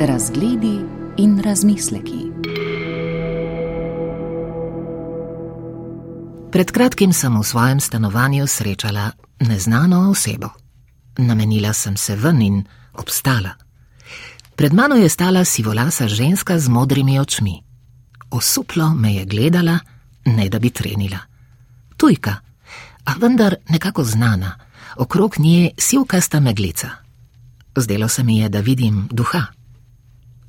Razgledi in razmisleki. Pred kratkim sem v svojem stanovanju srečala neznano osebo. Namenila sem se ven in obstala. Pred mano je stala sivolasa ženska z modrimi očmi. Osuplo me je gledala, ne da bi trenila. Tujka, a vendar nekako znana, okrog nje sivkasta meglica. Zdelo se mi je, da vidim duha.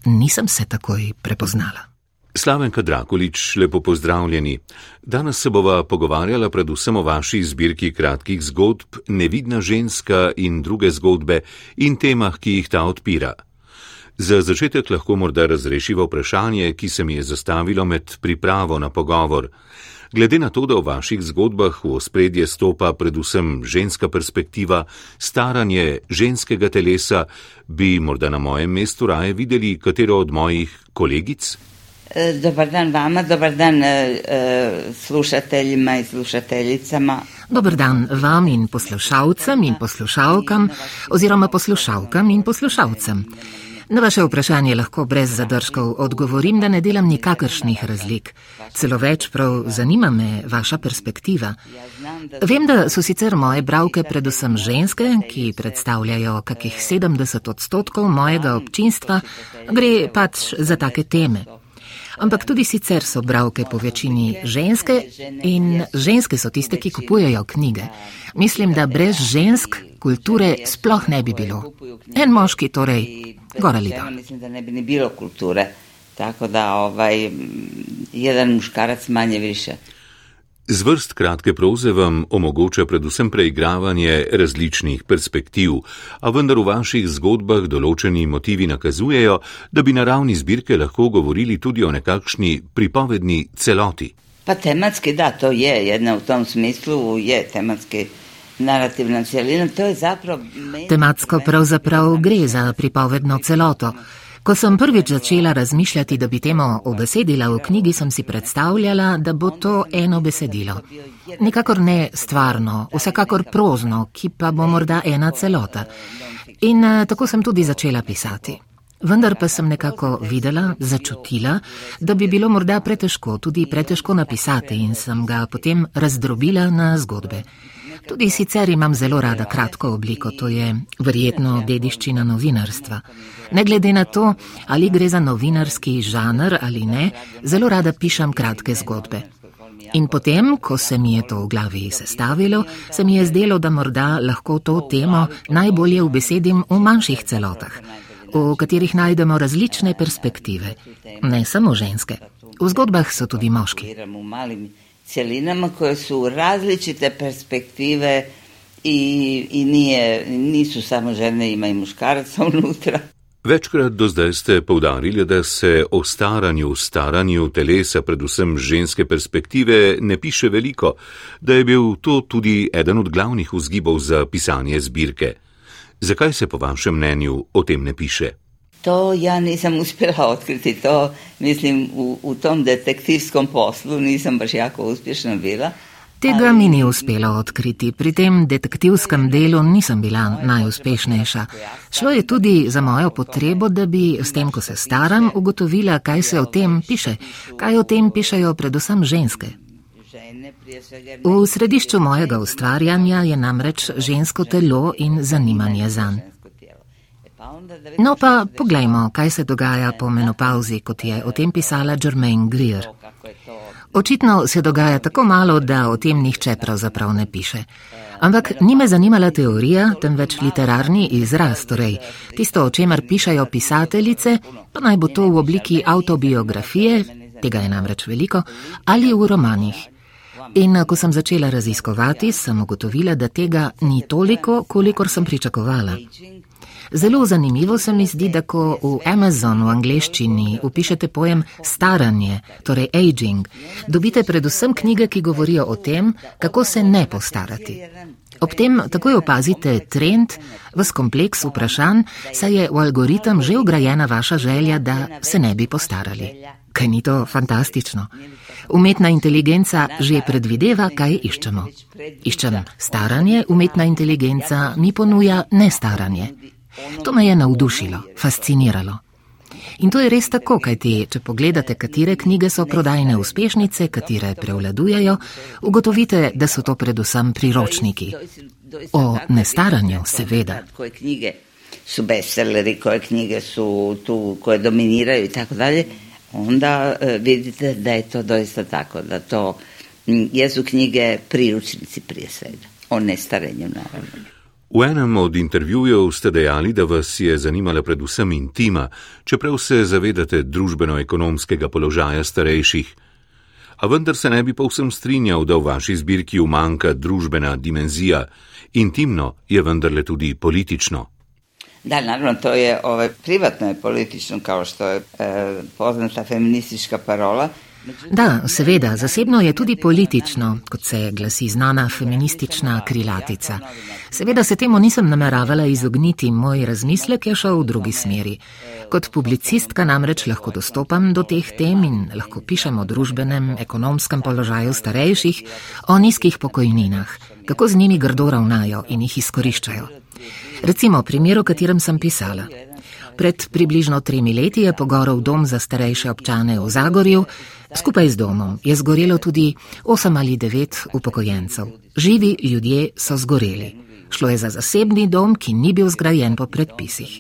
Nisem se takoj prepoznala. Slavenka Drakulič, lepo pozdravljeni. Danes se bova pogovarjala predvsem o vaši zbirki kratkih zgodb Nevidna ženska in druge zgodbe in temah, ki jih ta odpira. Za začetek lahko morda razrešiva vprašanje, ki se mi je zastavilo med pripravo na pogovor. Glede na to, da v vaših zgodbah v ospredje stopa predvsem ženska perspektiva, staranje ženskega telesa, bi morda na mojem mestu raje videli katero od mojih kolegic? E, dobar dan vama, dobar dan e, e, slušateljima i slušateljicama. Dobar dan vam in poslušalcem in poslušalkam oziroma poslušalkam in poslušalcem. Na vaše vprašanje lahko brez zadržkov odgovorim, da ne delam nikakršnih razlik. Celo več prav zanima me vaša perspektiva. Vem, da so sicer moje bravke predvsem ženske, ki predstavljajo kakih 70 odstotkov mojega občinstva, gre pač za take teme. Ampak tudi sicer so bravke po večini ženske in ženske so tiste, ki kupujejo knjige. Mislim, da brez žensk kulture sploh ne bi bilo. En moški torej, gor ali dol. Mislim, da ne bi bilo kulture. Tako da ovaj, jedan muškarac manje više. Zvrst kratke proze vam omogoča predvsem preigravanje različnih perspektiv, a vendar v vaših zgodbah določeni motivi nakazujejo, da bi na ravni zbirke lahko govorili tudi o nekakšni pripovedni celoti. Pa tematski, da, to je jedna v tom smislu, je tematski narativna celina, to je zapravo... Tematsko pravzaprav gre za pripovedno celoto. Ko sem prvič začela razmišljati, da bi temo obesedila v knjigi, sem si predstavljala, da bo to eno besedilo. Nikakor ne stvarno, vsekakor prozno, ki pa bo morda ena celota. In eh, tako sem tudi začela pisati. Vendar pa sem nekako videla, začutila, da bi bilo morda pretežko, tudi pretežko napisati in sem ga potem razdrobila na zgodbe. Tudi sicer imam zelo rada kratko obliko, to je verjetno dediščina novinarstva. Ne glede na to, ali gre za novinarski žanr ali ne, zelo rada pišem kratke zgodbe. In potem, ko se mi je to v glavi sestavilo, se mi je zdelo, da morda lahko to temo najbolje ubesedim v manjših celotah, v katerih najdemo različne perspektive, ne samo ženske. V zgodbah so tudi moški. Celinama, koje su različite perspektive i, i nije, nisu samo žene, ima i muškaraca unutra. Večkrat do zdaj ste povdarili, da se o staranju, staranju telesa, predvsem ženske perspektive, ne piše veliko, da je bil to tudi eden od glavnih vzgibov za pisanje zbirke. Zakaj se po vašem mnenju o tem ne piše? To ja nisam uspjela otkriti, to mislim u, u tom detektivskom poslu nisam baš jako uspješna bila. Tega mi ni uspelo odkriti. Pri tem detektivskem delu nisem bila najuspešnejša. Šlo je tudi za mojo potrebo, da bi s tem, ko se staram, ugotovila, kaj se o tem piše, kaj o tem pišajo predvsem ženske. V središču mojega ustvarjanja je namreč žensko telo in zanimanje zanj. No pa poglejmo, kaj se dogaja po menopauzi, kot je o tem pisala Germaine Greer. Očitno se dogaja tako malo, da o tem nihče pravzaprav ne piše. Ampak ni me zanimala teorija, temveč literarni izraz, torej tisto, o čemer pišajo pisateljice, pa naj bo to v obliki autobiografije, tega je namreč veliko, ali v romanih. In ko sem začela raziskovati, sem ugotovila, da tega ni toliko, kolikor sem pričakovala. Zelo zanimivo se mi zdi, da ko v Amazonu v angleščini upišete pojem staranje, torej aging, dobite predvsem knjige, ki govorijo o tem, kako se ne postarati. Ob tem takoj opazite trend, vas kompleks vprašanj, saj je v algoritem že ugrajena vaša želja, da se ne bi postarali. Kaj ni to fantastično? Umetna inteligenca že predvideva, kaj iščemo. Iščem staranje, umetna inteligenca mi ponuja nestaranje. To me je navdušilo, fasciniralo. In to je res tako, kajti če pogledate, katere knjige so prodajne uspešnice, katere prevladujejo, ugotovite, da so to predvsem priročniki. O nestaranju, seveda. Knjige su bestselleri, koje knjige su tu, koje dominiraju i tako dalje, onda e, vidite da je to doista tako, da to jesu knjige priručnici prije svega, o nestarenju naravno. V enem od intervjujev ste dejali, da vas je zanimala predvsem intima, čeprav se zavedate družbeno-ekonomskega položaja starejših. A vendar se ne bi povsem strinjal, da v vaši zbirki umanka družbena dimenzija. Intimno je vendarle tudi politično. Da, naravno, to je ovaj, privatno je politično, kao što je e, poznata feministička parola. Da, seveda, zasebno je tudi politično, kot se glasi znana feministična krilatica. Seveda se temu nisem nameravala izogniti, moj razmislek je šel v drugi smeri. Kot publicistka namreč lahko dostopam do teh tem in lahko pišem o družbenem, ekonomskem položaju starejših, o nizkih pokojninah, kako z njimi grdo ravnajo in jih izkoriščajo. Recimo primer, o katerem sem pisala. Pred približno tremi leti je pogorel dom za starejše občane v Zagorju, skupaj z domom je zgorelo tudi osem ali devet upokojencev. Živi ljudje so zgoreli. Šlo je za zasebni dom, ki ni bil zgrajen po predpisih.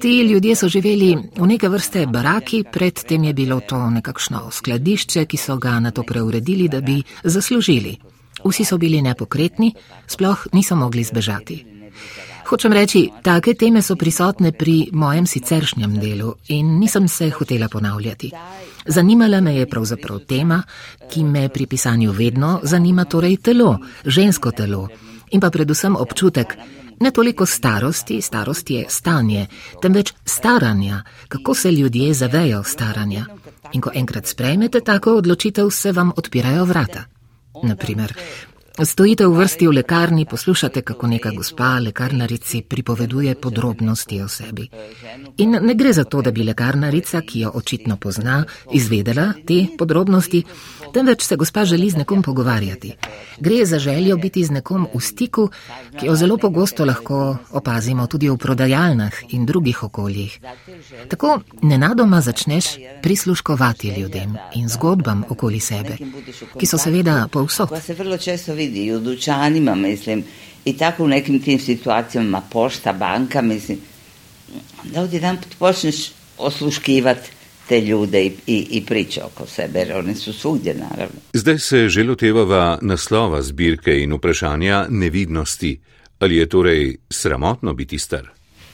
Ti ljudje so živeli v neke vrste baraki, predtem je bilo to nekakšno skladišče, ki so ga na to preuredili, da bi zaslužili. Vsi so bili nepokretni, sploh niso mogli zbežati. Hočem reči, take teme so prisotne pri mojem siceršnjem delu in nisem se hotela ponavljati. Zanimala me je pravzaprav tema, ki me pri pisanju vedno zanima, torej telo, žensko telo in pa predvsem občutek, ne toliko starosti, starost je stanje, temveč staranja, kako se ljudje zavejo staranja. In ko enkrat sprejmete tako odločitev, se vam odpirajo vrata. Naprimer, Stojite v vrsti v lekarni, poslušate, kako neka gospa lekarnarici pripoveduje podrobnosti o sebi. In ne gre za to, da bi lekarnarica, ki jo očitno pozna, izvedela te podrobnosti, temveč se gospa želi z nekom pogovarjati. Gre za željo biti z nekom v stiku, ki jo zelo pogosto lahko opazimo tudi v prodajalnah in drugih okoljih. Tako nenadoma začneš prisluškovati ljudem in zgodbam okoli sebe, ki so seveda povsod vidi i u dućanima, mislim, i tako u nekim tim situacijama, pošta, banka, mislim, da odjedan put počneš osluškivati te ljude i, i, i priče oko sebe, jer oni su svugdje, naravno. Zdaj se že lotevava naslova zbirke in vprašanja nevidnosti. Ali je torej sramotno biti star?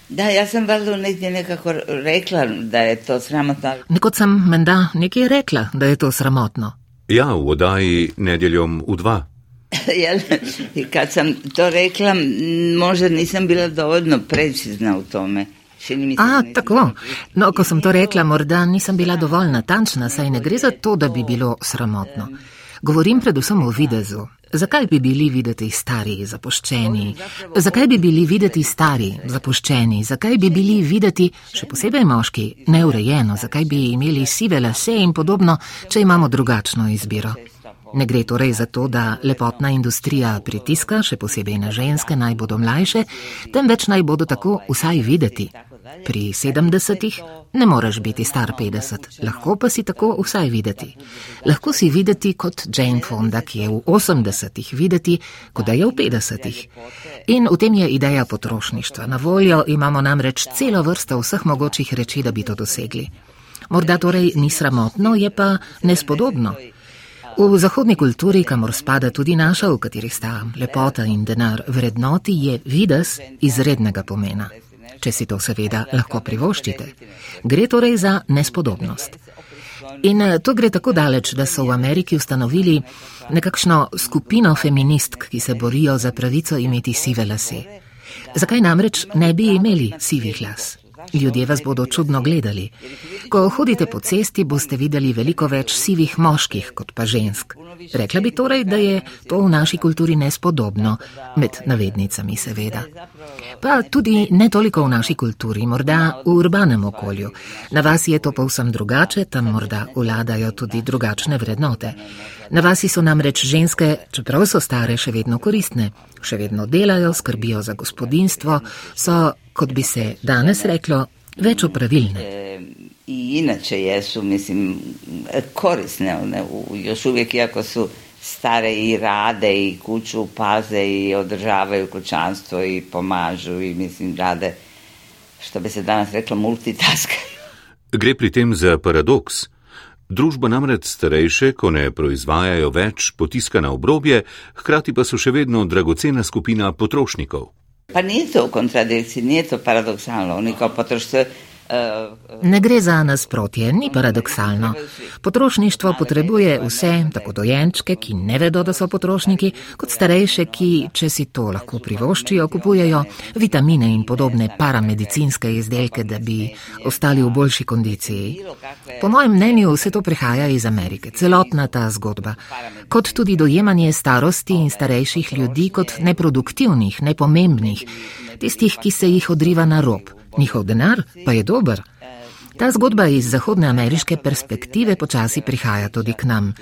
Da, ja sam valjda negdje nekako rekla da je to sramotno. Nekod sam menda nekje rekla da je to sramotno. Ja, v odaji nedeljom v dva. Jel? I kad sam to rekla, možda nisam bila dovoljno precizna u tome. A, tako. No, ko sem to rekla, morda nisem bila dovolj natančna, saj ne gre za to, da bi bilo sramotno. Govorim predvsem o videzu. Zakaj bi bili videti stari, zapuščeni? Zakaj bi bili videti stari, zapuščeni? Zakaj bi bili videti, še posebej moški, neurejeno? Zakaj bi imeli sive lase in podobno, če imamo drugačno izbiro? Ne gre torej za to, da lepotna industrija pritiska, še posebej na ženske, naj bodo mlajše, temveč naj bodo tako vsaj videti. Pri sedemdesetih ne moreš biti star petdeset, lahko pa si tako vsaj videti. Lahko si videti kot Jane Fonda, ki je v osemdesetih videti, kot da je v petdesetih. In v tem je ideja potrošništva. Na voljo imamo namreč celo vrsto vseh mogočih reči, da bi to dosegli. Morda torej ni sramotno, je pa nespodobno. V zahodni kulturi, kamor spada tudi naša, v kateri sta lepota in denar vrednoti, je vides izrednega pomena. Če si to seveda lahko privoščite. Gre torej za nespodobnost. In eh, to gre tako daleč, da so v Ameriki ustanovili nekakšno skupino feministk, ki se borijo za pravico imeti sive lase. Zakaj namreč ne bi imeli sivih las? Ljudje vas bodo čudno gledali. Ko hodite po cesti, boste videli veliko več sivih moških kot pa žensk. Rekla bi torej, da je to v naši kulturi nespodobno, med navednicami seveda. Pa tudi ne toliko v naši kulturi, morda v urbanem okolju. Na vas je to povsem drugače, tam morda vladajo tudi drugačne vrednote. Na vasi so namreč ženske, čeprav so stare, še vedno koristne, še vedno delajo, skrbijo za gospodinstvo, so, kot bi se danes reklo, več opravilne. I inače jesu, mislim, korisne, one, još uvijek iako su stare i rade i kuću paze i održavaju kućanstvo i pomažu i mislim rade, što bi se danas reklo, multitaskaju. Gre pri tem za paradoks. Družba namreč starejše, ko ne proizvajajo več, potiska na obrobje, hkrati pa so še vedno dragocena skupina potrošnikov. Pa ni to v kontradikciji, ni to Ne gre za nasprotje, ni paradoksalno. Potrošništvo potrebuje vse, tako dojenčke, ki ne vedo, da so potrošniki, kot starejše, ki, če si to lahko privoščijo, kupujejo vitamine in podobne paramedicinske izdelke, da bi ostali v boljši kondiciji. Po mojem mnenju vse to prihaja iz Amerike, celotna ta zgodba, kot tudi dojemanje starosti in starejših ljudi kot neproduktivnih, nepomembnih, tistih, ki se jih odriva na rob njihov denar pa je dober. Ta zgodba iz zahodne ameriške perspektive počasi prihaja tudi k nam.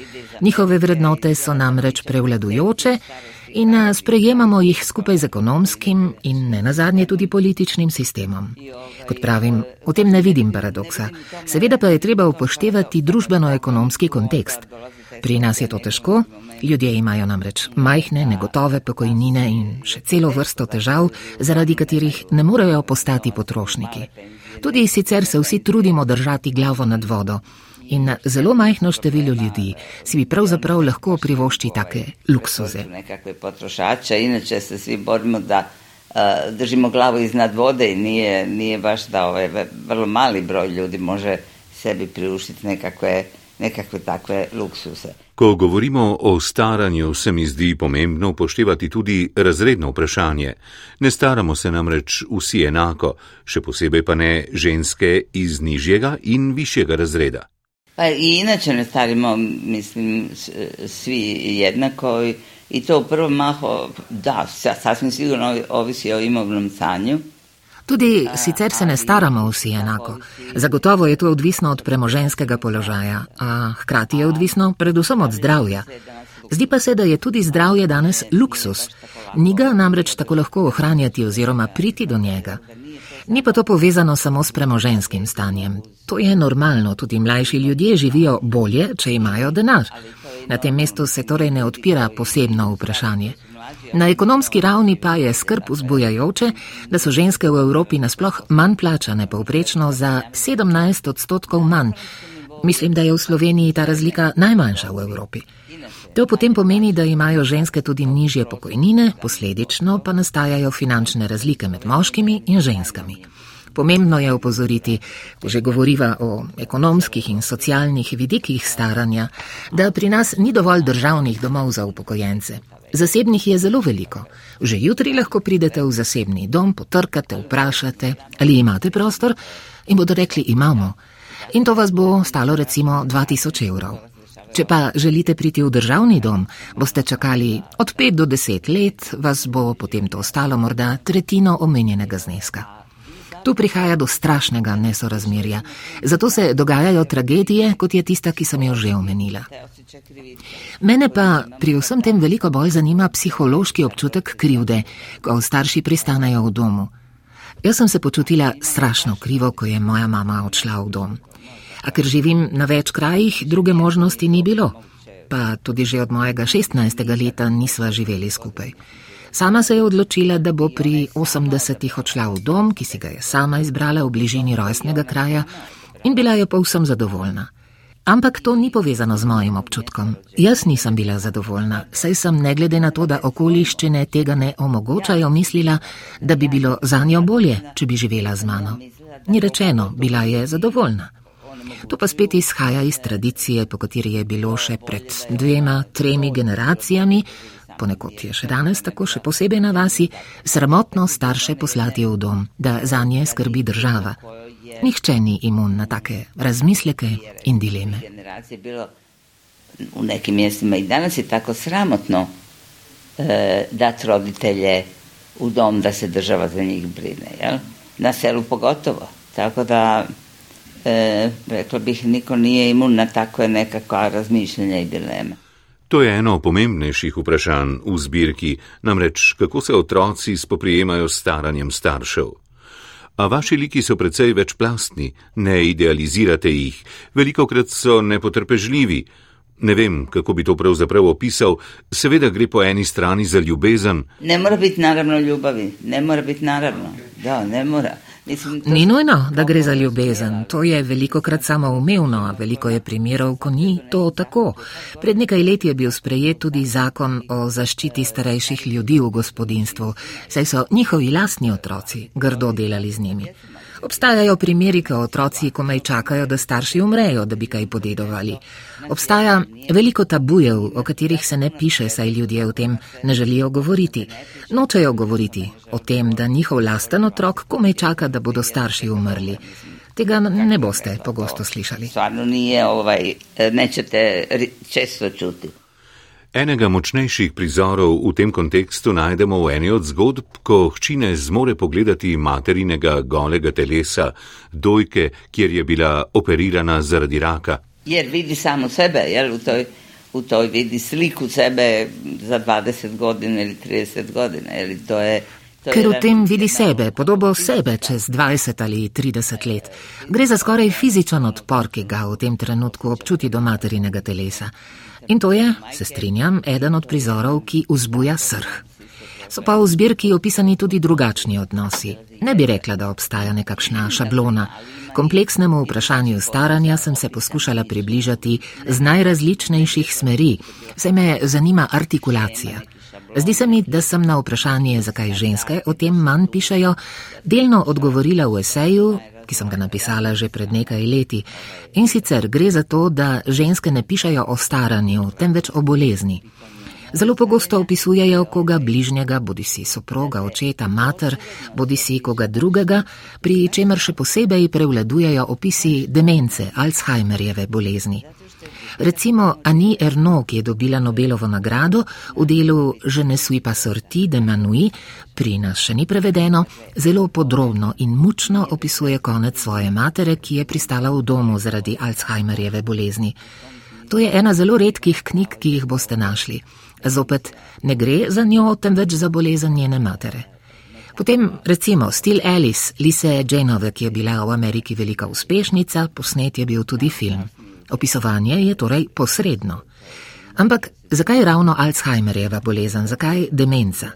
Njihove vrednote so namreč prevladujoče in eh, sprejemamo jih skupaj z ekonomskim in ne nazadnje tudi političnim sistemom. Kot pravim, v tem ne vidim paradoksa. Seveda pa je treba upoštevati družbeno-ekonomski kontekst. Pri nas je to težko, ljudje imajo namreč majhne, negotove pokojnine in še celo vrsto težav, zaradi katerih ne morejo postati potrošniki. Tudi sicer se vsi trudimo držati glavo nad vodo in zelo majhno število ljudi si bi pravzaprav lahko privošči take luksuze. Nekakve potrošače, inače se svi borimo da uh, držimo glavo iznad vode i nije, nije baš da ovaj vrlo mali broj ljudi može sebi priuštiti nekakve nekakve takve luksuse. Ko govorimo o staranju, se mi zdi pomembno upoštevati tudi razredno vprašanje. Ne staramo se namreč vsi enako, še posebej pa ne ženske iz nižjega in višjega razreda. Pa i inače ne starimo, mislim, svi jednako i to u prvom mahu, da, sasvim sigurno ovisi o imovnom stanju. Tudi sicer se ne staramo vsi enako. Zagotovo je to odvisno od premoženskega položaja, a hkrati je odvisno predvsem od zdravja. Zdi pa se, da je tudi zdravje danes luksus. Ni ga namreč tako lahko ohranjati oziroma priti do njega. Ni pa to povezano samo s premoženskim stanjem. To je normalno, tudi mlajši ljudje živijo bolje, če imajo denar. Na tem mestu se torej ne odpira posebno vprašanje. Na ekonomski ravni pa je skrb vzbujajoče, da so ženske v Evropi nasploh manj plačane, povprečno za 17 odstotkov manj. Mislim, da je v Sloveniji ta razlika najmanjša v Evropi. To potem pomeni, da imajo ženske tudi nižje pokojnine, posledično pa nastajajo finančne razlike med moškimi in ženskami. Pomembno je upozoriti, ko že govoriva o ekonomskih in socialnih vidikih staranja, da pri nas ni dovolj državnih domov za upokojence. Zasebnih je zelo veliko. Že jutri lahko pridete v zasebni dom, potrkate, vprašate, ali imate prostor in bodo rekli: imamo. In to vas bo stalo recimo 2000 evrov. Če pa želite priti v državni dom, boste čakali od 5 do 10 let, vas bo potem to stalo morda tretjino omenjenega zneska. Tu prihaja do strašnega nesorazmerja. Zato se dogajajo tragedije, kot je tista, ki sem jo že omenila. Mene pa pri vsem tem veliko bolj zanima psihološki občutek krivde, ko starši pristanejo v domu. Jaz sem se počutila strašno krivo, ko je moja mama odšla v dom. A ker živim na več krajih, druge možnosti ni bilo. Pa tudi že od mojega 16. leta nisva živeli skupaj. Sama se je odločila, da bo pri 80-ih odšla v dom, ki si ga je sama izbrala v bližini rojstnega kraja in bila je povsem zadovoljna. Ampak to ni povezano z mojim občutkom. Jaz nisem bila zadovoljna, saj sem ne glede na to, da okoliščine tega ne omogočajo, mislila, da bi bilo za njo bolje, če bi živela z mano. Ni rečeno, bila je zadovoljna. To pa spet izhaja iz tradicije, po kateri je bilo še pred dvema, tremi generacijami ponekod je še danes tako, še posebej na vasi, sramotno starše poslati v dom, da za nje skrbi država. Nihče ni imun na take razmisleke in dileme. V nekim mjestima i danas je tako sramotno e, dati roditelje u dom da se država za njih brine, jel? Na selu pogotovo. Tako da, e, rekla bih, niko nije imun na takve nekakva razmišljenja i dileme. To je eno pomembnejših vprašanj v zbirki, namreč kako se otroci spoprijemajo s staranjem staršev. A vaši liki so precej večplastni, ne idealizirate jih, veliko krat so nepotrpežljivi. Ne vem, kako bi to pravzaprav opisal, seveda gre po eni strani za ljubezen. Ne mora biti naravno ljubavi, ne mora biti naravno, da, ne mora. Ni nujno, da gre za ljubezen. To je veliko krat samoumevno, veliko je primerov, ko ni to tako. Pred nekaj leti je bil sprejet tudi zakon o zaščiti starejših ljudi v gospodinstvu, saj so njihovi lastni otroci grdo delali z njimi. Obstajajo primeri, ko otroci komaj čakajo, da starši umrejo, da bi kaj podedovali. Obstaja veliko tabujev, o katerih se ne piše, saj ljudje o tem ne želijo govoriti. Nočejo govoriti o tem, da njihov lasten otrok komaj čaka, da bodo starši umrli. Tega ne boste pogosto slišali. Stvarno nije, ovaj, nećete često čuti. Enega močnejših prizorov v tem kontekstu najdemo v eni od zgodb, ko hči ne zmore pogledati materinega golega telesa, dojke, kjer je bila operirana zaradi raka. Jer vidi samo sebe, jel, v toj, v toj vidi sliku sebe za 20 godin ali 30 godin. Jel, to je, Ker v tem vidi sebe, podobo sebe čez 20 ali 30 let. Gre za skoraj fizičen odpor, ki ga v tem trenutku občuti do materinega telesa. In to je, se strinjam, eden od prizorov, ki vzbuja srh. So pa v zbirki opisani tudi drugačni odnosi. Ne bi rekla, da obstaja nekakšna šablona. Kompleksnemu vprašanju staranja sem se poskušala približati z najrazličnejših smeri, saj me zanima artikulacija. Zdi se mi, da sem na vprašanje, zakaj ženske o tem manj pišajo, delno odgovorila v eseju, ki sem ga napisala že pred nekaj leti. In sicer gre za to, da ženske ne pišajo o staranju, temveč o bolezni. Zelo pogosto opisujejo koga bližnjega, bodi si soproga, očeta, mater, bodi si koga drugega, pri čemer še posebej prevladujejo opisi demence, Alzheimerjeve bolezni. Recimo Ani Erno, ki je dobila Nobelovo nagrado v delu Je ne suis pas sorti de Manui, pri nas še ni prevedeno, zelo podrobno in mučno opisuje konec svoje matere, ki je pristala v domu zaradi Alzheimerjeve bolezni. To je ena zelo redkih knjig, ki jih boste našli. Zopet ne gre za njo, temveč za bolezen njene matere. Potem recimo Stil Alice, Lise Janove, ki je bila v Ameriki velika uspešnica, posnet je bil tudi film. Opisovanje je torej posredno. Ampak zakaj ravno Alzheimerjeva bolezen, zakaj demenca?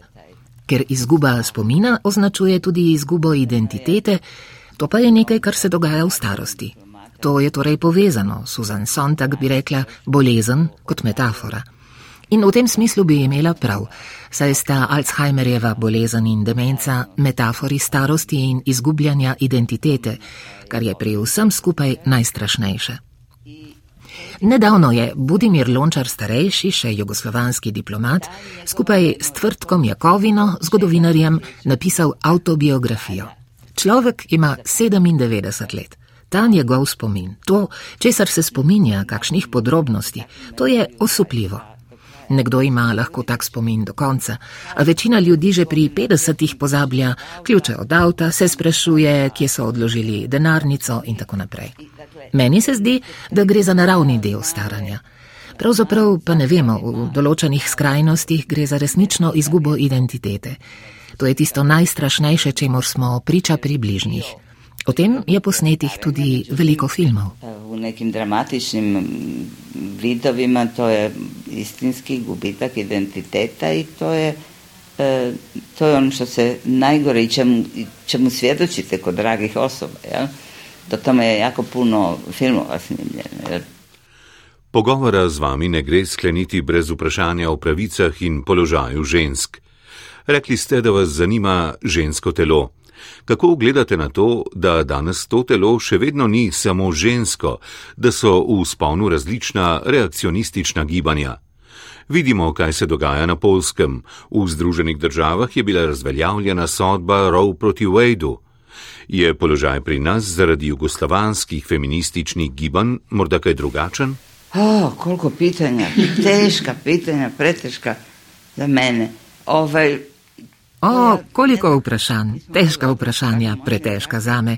Ker izguba spomina označuje tudi izgubo identitete, to pa je nekaj, kar se dogaja v starosti. To je torej povezano, Susan Sontag bi rekla, bolezen kot metafora. In v tem smislu bi imela prav, saj sta Alzheimerjeva bolezen in demenca metafori starosti in izgubljanja identitete, kar je pri vsem skupaj najstrašnejše. Nedavno je Budimir Lončar starejši, še jugoslovanski diplomat, skupaj s Tvrtkom Jakovino, zgodovinarjem, napisal autobiografijo. Človek ima 97 let. Ta njegov spomin, to, česar se spominja, kakšnih podrobnosti, to je osupljivo. Nekdo ima lahko tak spomin do konca, a večina ljudi že pri 50-ih pozablja ključe od avta, se sprašuje, kje so odložili denarnico in tako naprej. Meni se zdi, da gre za naravni del staranja. Pravzaprav pa ne vemo, v določenih skrajnostih gre za resnično izgubo identitete. To je tisto najstrašnejše, čemu smo priča pri bližnjih. O tem je posnetih tudi veliko filmov. V nekim dramatičnim vidovima to je istinski gubitak identiteta i to je, e, to je ono što se najgore i čemu, čemu svjedočite kod dragih osoba. Jel? Do tome je jako puno filmova snimljeno. Pogovora z vami ne gre skleniti brez vprašanja o pravicah in položaju žensk. Rekli ste, da vas zanima žensko telo. Kako gledate na to, da danes to telo še vedno ni samo žensko, da so v sponu različna reakcionistična gibanja? Vidimo, kaj se dogaja na Polskem. V Združenih državah je bila razveljavljena sodba Roe proti Wadeu. Je položaj pri nas zaradi jugoslovanskih feminističnih gibanj morda kaj drugačen? O, koliko pitanja, težka pitanja, pretežka za mene. Ovaj, O, koliko vprašanj, težka vprašanja, pretežka za me.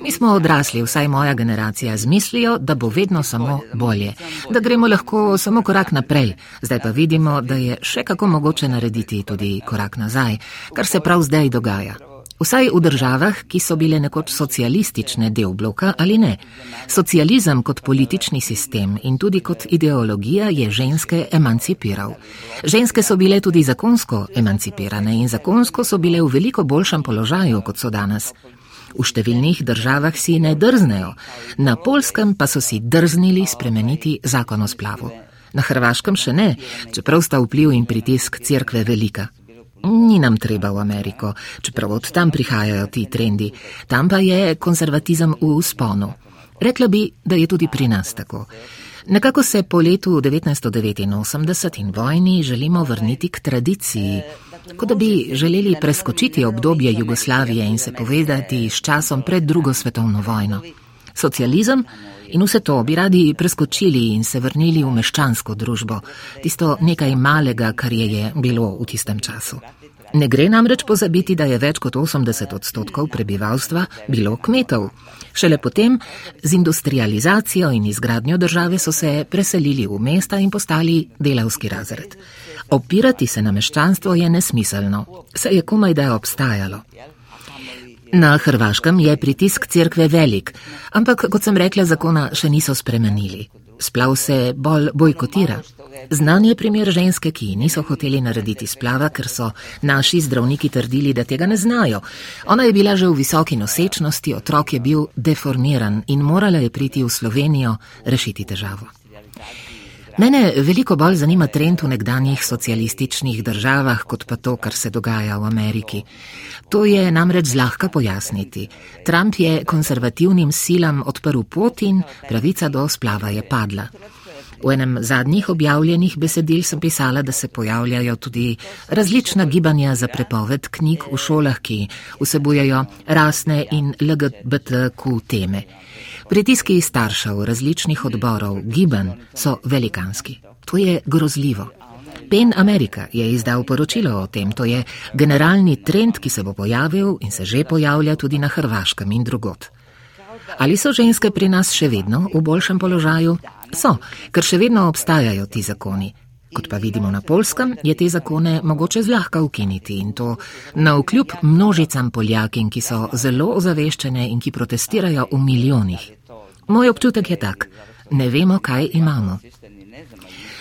Mi smo odrasli, vsaj moja generacija, z mislijo, da bo vedno samo bolje, da gremo lahko samo korak naprej. Zdaj pa vidimo, da je še kako mogoče narediti tudi korak nazaj, kar se prav zdaj dogaja. Vsaj v državah, ki so bile nekoč socialistične del bloka ali ne. Socializem kot politični sistem in tudi kot ideologija je ženske emancipiral. Ženske so bile tudi zakonsko emancipirane in zakonsko so bile v veliko boljšem položaju, kot so danes. V številnih državah si ne drznejo, na polskem pa so si drznili spremeniti zakon o splavu. Na hrvaškem še ne, čeprav sta vpliv in pritisk cerkve velika. Ni nam treba v Ameriko, čeprav od tam prihajajo ti trendi, tam pa je konzervatizem v usponu. Rekla bi, da je tudi pri nas tako. Nekako se po letu 1989 in vojni želimo vrniti k tradiciji, kot da bi želeli preskočiti obdobje Jugoslavije in se povedati s časom pred drugo svetovno vojno. Socializem in vse to bi radi preskočili in se vrnili v meščansko družbo, tisto nekaj malega, kar je, je bilo v tistem času. Ne gre namreč pozabiti, da je več kot 80 odstotkov prebivalstva bilo kmetov. Šele potem, z industrializacijo in izgradnjo države, so se preselili v mesta in postali delavski razred. Opirati se na meščanstvo je nesmiselno, se je komaj da obstajalo. Na Hrvaškem je pritisk cerkve velik, ampak, kot sem rekla, zakona še niso spremenili. Splav se bolj bojkotira. Znan je primer ženske, ki niso hoteli narediti splava, ker so naši zdravniki trdili, da tega ne znajo. Ona je bila že v visoki nosečnosti, otrok je bil deformiran in morala je priti v Slovenijo rešiti težavo. Mene veliko bolj zanima trend v nekdanjih socialističnih državah, kot pa to, kar se dogaja v Ameriki. To je namreč zlahka pojasniti. Trump je konservativnim silam odprl pot in pravica do splava je padla. V enem zadnjih objavljenih besedil sem pisala, da se pojavljajo tudi različna gibanja za prepoved knjig v šolah, ki vsebujejo rasne in LGBTQ teme. Pritiski staršev različnih odborov, gibanj so velikanski. To je grozljivo. PEN Amerika je izdal poročilo o tem, to je generalni trend, ki se bo pojavil in se že pojavlja tudi na Hrvaškem in drugot. Ali so ženske pri nas še vedno v boljšem položaju? So, ker še vedno obstajajo ti zakoni. Kot pa vidimo na polskem, je te zakone mogoče zlahka ukiniti in to na vkljub množicam poljakin, ki so zelo ozaveščene in ki protestirajo v milijonih. Moj občutek je tak, ne vemo, kaj imamo.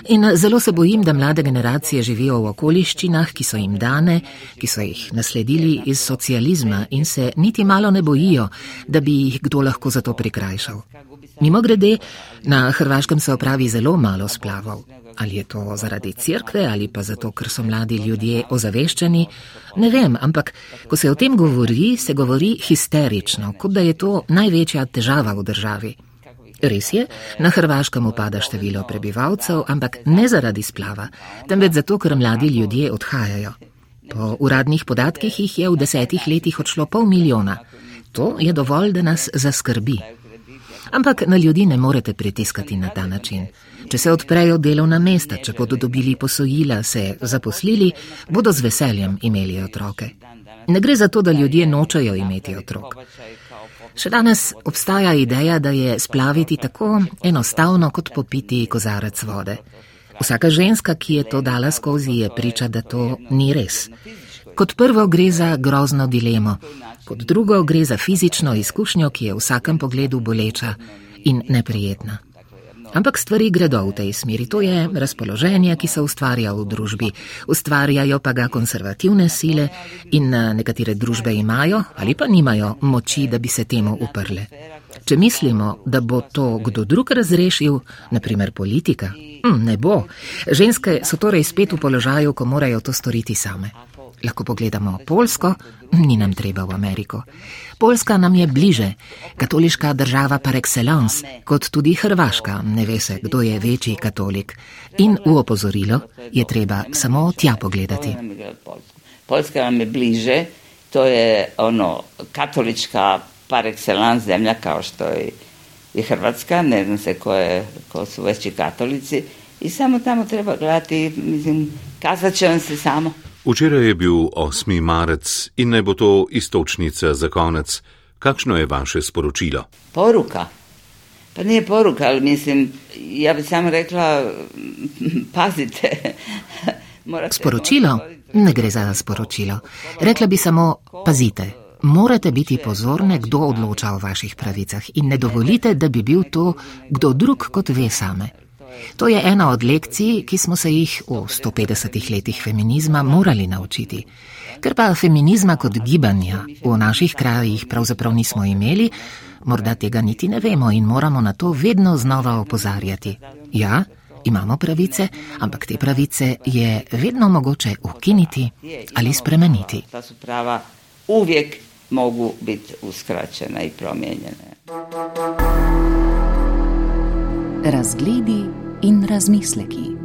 In zelo se bojim, da mlade generacije živijo v okoliščinah, ki so jim dane, ki so jih nasledili iz socializma in se niti malo ne bojijo, da bi jih kdo lahko za to prikrajšal. Mimo grede, na Hrvaškem se opravi zelo malo splavov. Ali je to zaradi cerkve ali pa zato, ker so mladi ljudje ozaveščeni, ne vem, ampak ko se o tem govori, se govori histerično, kot da je to največja težava v državi. Res je, na Hrvaškem upada število prebivalcev, ampak ne zaradi splava, temveč zato, ker mladi ljudje odhajajo. Po uradnih podatkih jih je v desetih letih odšlo pol milijona. To je dovolj, da nas zaskrbi. Ampak na ljudi ne morete pritiskati na ta način. Če se odprejo delovna mesta, če bodo dobili posojila, se zaposlili, bodo z veseljem imeli otroke. Ne gre za to, da ljudje nočejo imeti otrok. Še danes obstaja ideja, da je splaviti tako enostavno kot popiti kozarec vode. Vsaka ženska, ki je to dala skozi, je priča, da to ni res. Kot prvo gre za grozno dilemo, kot drugo gre za fizično izkušnjo, ki je v vsakem pogledu boleča in neprijetna. Ampak stvari gredo v tej smeri. To je razpoloženje, ki se ustvarja v družbi. Ustvarjajo pa ga konservativne sile in eh, nekatere družbe imajo ali pa nimajo moči, da bi se temu uprle. Če mislimo, da bo to kdo drug razrešil, naprimer politika, hm, ne bo. Ženske so torej spet v položaju, ko morajo to storiti same. Lahko pogledamo Polsko, ni nam treba v Ameriko. Poljska nam je bliže, katoliška država par excellence, kot tudi Hrvaška, ne ve se, kdo je večji katolik. In v opozorilo je treba samo tja pogledati. Poljska nam je bliže, to je ono katolička par excellence zemlja kao što je i Hrvatska, ne znam se ko, je, ko su veći katolici i samo tamo treba gledati, mislim, kazat će vam se samo. Včeraj je bil 8. marec in naj bo to istočnica za konec. Kakšno je vaše sporočilo? Poruka. Pa nije poruka, ali mislim, ja bi samo rekla, pazite. Morate, sporočilo? Ne gre za sporočilo. Rekla bi samo, pazite. Morate biti pozorni, kdo odloča o vaših pravicah in ne dovolite, da bi bil to kdo drug kot ve same. To je ena od lekcij, ki smo se jih v 150 letih feminizma morali naučiti. Ker pa feminizma kot gibanja v naših krajih pravzaprav nismo imeli, morda tega niti ne vemo in moramo na to vedno znova opozarjati. Ja, imamo pravice, ampak te pravice je vedno mogoče ukiniti ali spremeniti. Ta su prava uvijek mogu biti uskraćena i promijenjene. Razgledi in razmisleki.